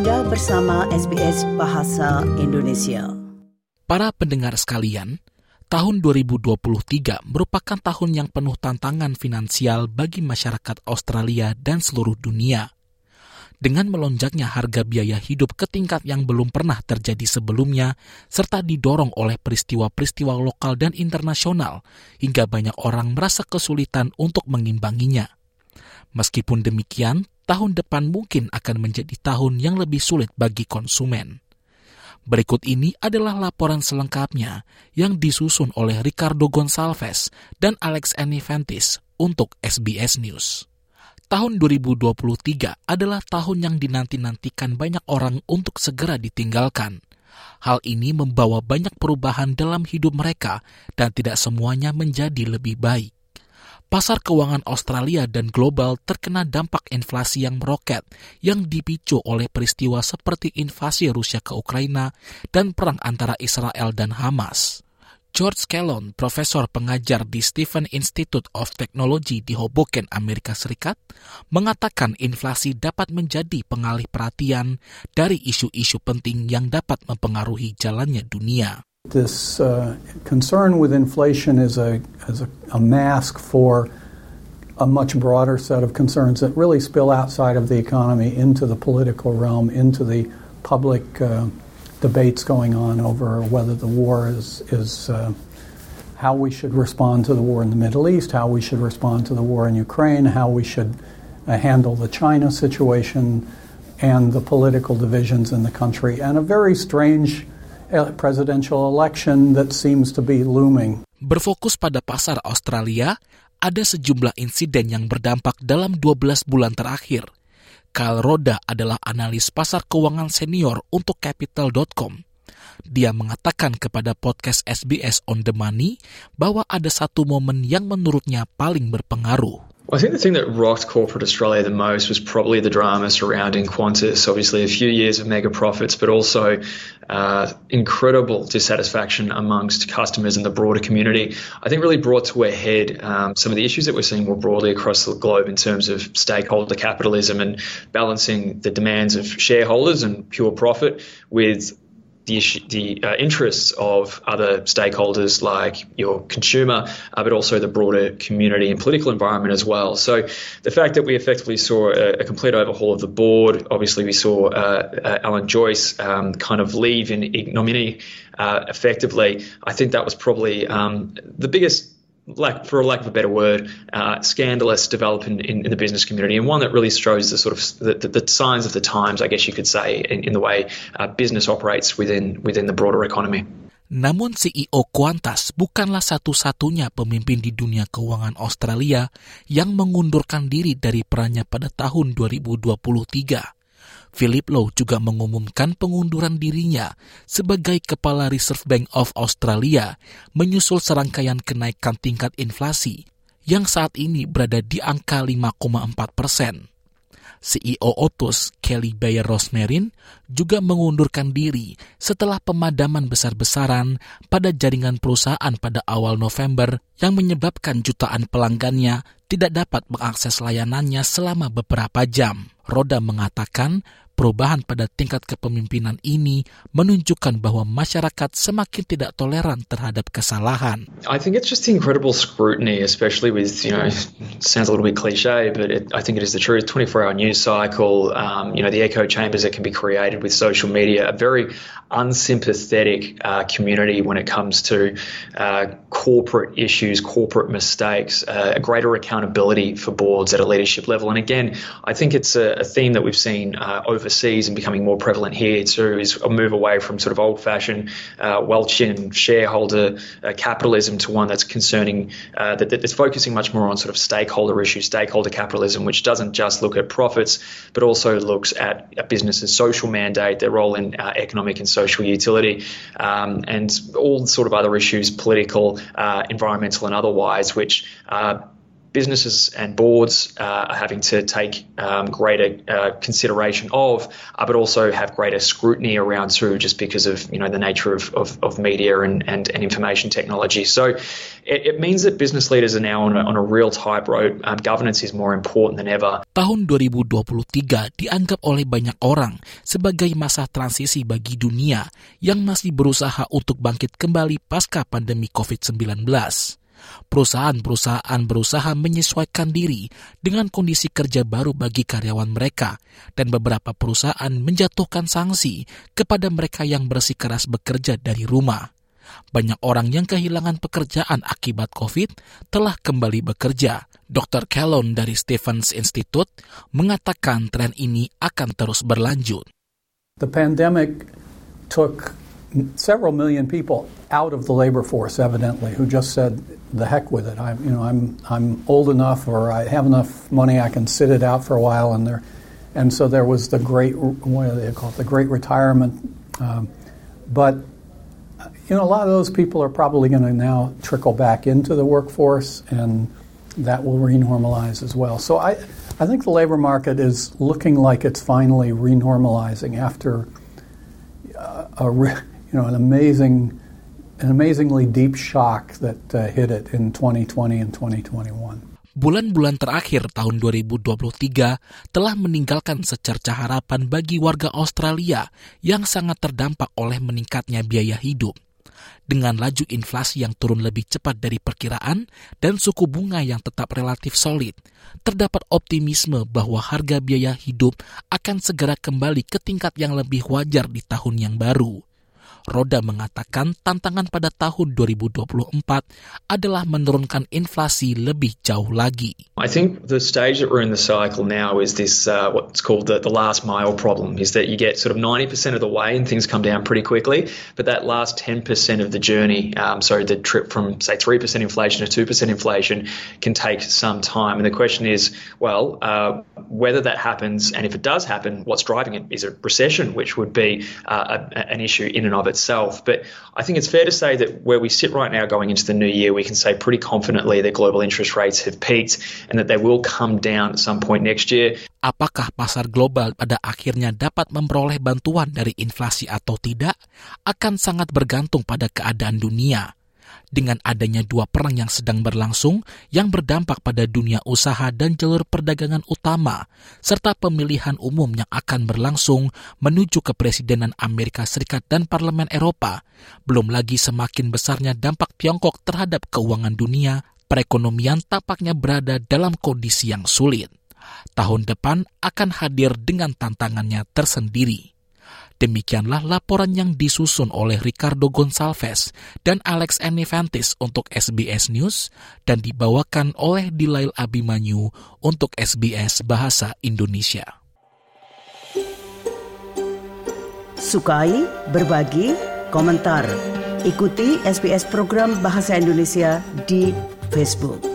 Anda bersama SBS Bahasa Indonesia. Para pendengar sekalian, tahun 2023 merupakan tahun yang penuh tantangan finansial bagi masyarakat Australia dan seluruh dunia. Dengan melonjaknya harga biaya hidup ke tingkat yang belum pernah terjadi sebelumnya, serta didorong oleh peristiwa-peristiwa lokal dan internasional, hingga banyak orang merasa kesulitan untuk mengimbanginya. Meskipun demikian, tahun depan mungkin akan menjadi tahun yang lebih sulit bagi konsumen. Berikut ini adalah laporan selengkapnya yang disusun oleh Ricardo Gonçalves dan Alex Anifantis untuk SBS News. Tahun 2023 adalah tahun yang dinanti-nantikan banyak orang untuk segera ditinggalkan. Hal ini membawa banyak perubahan dalam hidup mereka dan tidak semuanya menjadi lebih baik pasar keuangan Australia dan global terkena dampak inflasi yang meroket yang dipicu oleh peristiwa seperti invasi Rusia ke Ukraina dan perang antara Israel dan Hamas. George Kellon, profesor pengajar di Stephen Institute of Technology di Hoboken, Amerika Serikat, mengatakan inflasi dapat menjadi pengalih perhatian dari isu-isu penting yang dapat mempengaruhi jalannya dunia. This uh, concern with inflation is a, is a, a, mask for a much broader set of concerns that really spill outside of the economy into the political realm, into the public uh, debates going on over whether the war is, is uh, how we should respond to the war in the Middle East, how we should respond to the war in Ukraine, how we should uh, handle the China situation and the political divisions in the country, and a very strange presidential election that seems to be looming. Berfokus pada pasar Australia, ada sejumlah insiden yang berdampak dalam 12 bulan terakhir. Kyle Roda adalah analis pasar keuangan senior untuk Capital.com. Dia mengatakan kepada podcast SBS On The Money bahwa ada satu momen yang menurutnya paling berpengaruh. I think the thing that rocked corporate Australia the most was probably the drama surrounding Qantas. Obviously, a few years of mega profits, but also uh, incredible dissatisfaction amongst customers and the broader community. I think really brought to a head um, some of the issues that we're seeing more broadly across the globe in terms of stakeholder capitalism and balancing the demands of shareholders and pure profit with the, issue, the uh, interests of other stakeholders like your consumer, uh, but also the broader community and political environment as well. So the fact that we effectively saw a, a complete overhaul of the board, obviously we saw uh, uh Alan Joyce um, kind of leave in ignominy uh, effectively, I think that was probably um, the biggest like for a lack of a better word, uh, scandalous development in, in, the business community, and one that really shows the sort of the, the, the signs of the times, I guess you could say, in, in the way uh, business operates within within the broader economy. Namun CEO Qantas bukanlah satu-satunya pemimpin di dunia keuangan Australia yang mengundurkan diri dari perannya pada tahun 2023. Philip Lowe juga mengumumkan pengunduran dirinya sebagai Kepala Reserve Bank of Australia menyusul serangkaian kenaikan tingkat inflasi yang saat ini berada di angka 5,4 persen. CEO Otus, Kelly Bayer Rosmarin, juga mengundurkan diri setelah pemadaman besar-besaran pada jaringan perusahaan pada awal November yang menyebabkan jutaan pelanggannya tidak dapat mengakses layanannya selama beberapa jam. Roda mengatakan Perubahan pada tingkat kepemimpinan ini menunjukkan bahwa masyarakat semakin tidak toleran terhadap kesalahan. I think it's just incredible scrutiny, especially with, you know, sounds a little bit cliche, but it, I think it is the truth. 24-hour news cycle, um, you know, the echo chambers that can be created with social media, a very unsympathetic uh, community when it comes to uh, corporate issues, corporate mistakes, uh, a greater accountability for boards at a leadership level. And again, I think it's a, a theme that we've seen uh, over overseas and becoming more prevalent here too is a move away from sort of old fashioned uh, Welchian shareholder uh, capitalism to one that's concerning, uh, that, that's focusing much more on sort of stakeholder issues, stakeholder capitalism, which doesn't just look at profits, but also looks at a business's social mandate, their role in uh, economic and social utility, um, and all sort of other issues, political, uh, environmental, and otherwise, which uh, businesses and boards uh, are having to take um, greater uh, consideration of, uh, but also have greater scrutiny around too, just because of you know the nature of, of, of media and, and, and, information technology. So it, it, means that business leaders are now on a, on a real tightrope. Um, governance is more important than ever. Tahun 2023 dianggap oleh banyak orang sebagai masa transisi bagi dunia yang masih berusaha untuk bangkit kembali pasca pandemi COVID-19 perusahaan-perusahaan berusaha menyesuaikan diri dengan kondisi kerja baru bagi karyawan mereka, dan beberapa perusahaan menjatuhkan sanksi kepada mereka yang bersikeras bekerja dari rumah. Banyak orang yang kehilangan pekerjaan akibat COVID telah kembali bekerja. Dr. Callon dari Stephens Institute mengatakan tren ini akan terus berlanjut. The pandemic took several million people out of the labor force, evidently, who just said, "The heck with it! I'm, you know, I'm, I'm old enough, or I have enough money, I can sit it out for a while." And there, and so there was the great, what do they call it, the great retirement. Um, but you know, a lot of those people are probably going to now trickle back into the workforce, and that will renormalize as well. So I, I think the labor market is looking like it's finally renormalizing after uh, a. Re- you know, an amazing, an amazingly deep shock that uh, hit it in 2020 and 2021. Bulan-bulan terakhir tahun 2023 telah meninggalkan secerca harapan bagi warga Australia yang sangat terdampak oleh meningkatnya biaya hidup. Dengan laju inflasi yang turun lebih cepat dari perkiraan dan suku bunga yang tetap relatif solid, terdapat optimisme bahwa harga biaya hidup akan segera kembali ke tingkat yang lebih wajar di tahun yang baru. Roda mengatakan tantangan pada tahun 2024 adalah menurunkan inflasi lebih jauh lagi. I think the stage that we're in the cycle now is this uh, what's called the, the last mile problem is that you get sort of 90% of the way and things come down pretty quickly, but that last 10% of the journey, um, so the trip from say 3% inflation to 2% inflation can take some time. And the question is, well, uh, whether that happens and if it does happen, what's driving it? Is it recession, which would be uh, a, an issue in and of itself. But I think it's fair to say that where we sit right now going into the new year, we can say pretty confidently that global interest rates have peaked and that they will come down at some point next year. Apakah pasar global pada akhirnya dapat memperoleh bantuan dari inflasi atau tidak akan sangat bergantung pada keadaan dunia dengan adanya dua perang yang sedang berlangsung yang berdampak pada dunia usaha dan jalur perdagangan utama, serta pemilihan umum yang akan berlangsung menuju ke Presidenan Amerika Serikat dan Parlemen Eropa, belum lagi semakin besarnya dampak Tiongkok terhadap keuangan dunia, perekonomian tampaknya berada dalam kondisi yang sulit. Tahun depan akan hadir dengan tantangannya tersendiri. Demikianlah laporan yang disusun oleh Ricardo Gonçalves dan Alex Enifantis untuk SBS News dan dibawakan oleh Dilail Abimanyu untuk SBS Bahasa Indonesia. Sukai, berbagi, komentar. Ikuti SBS program Bahasa Indonesia di Facebook.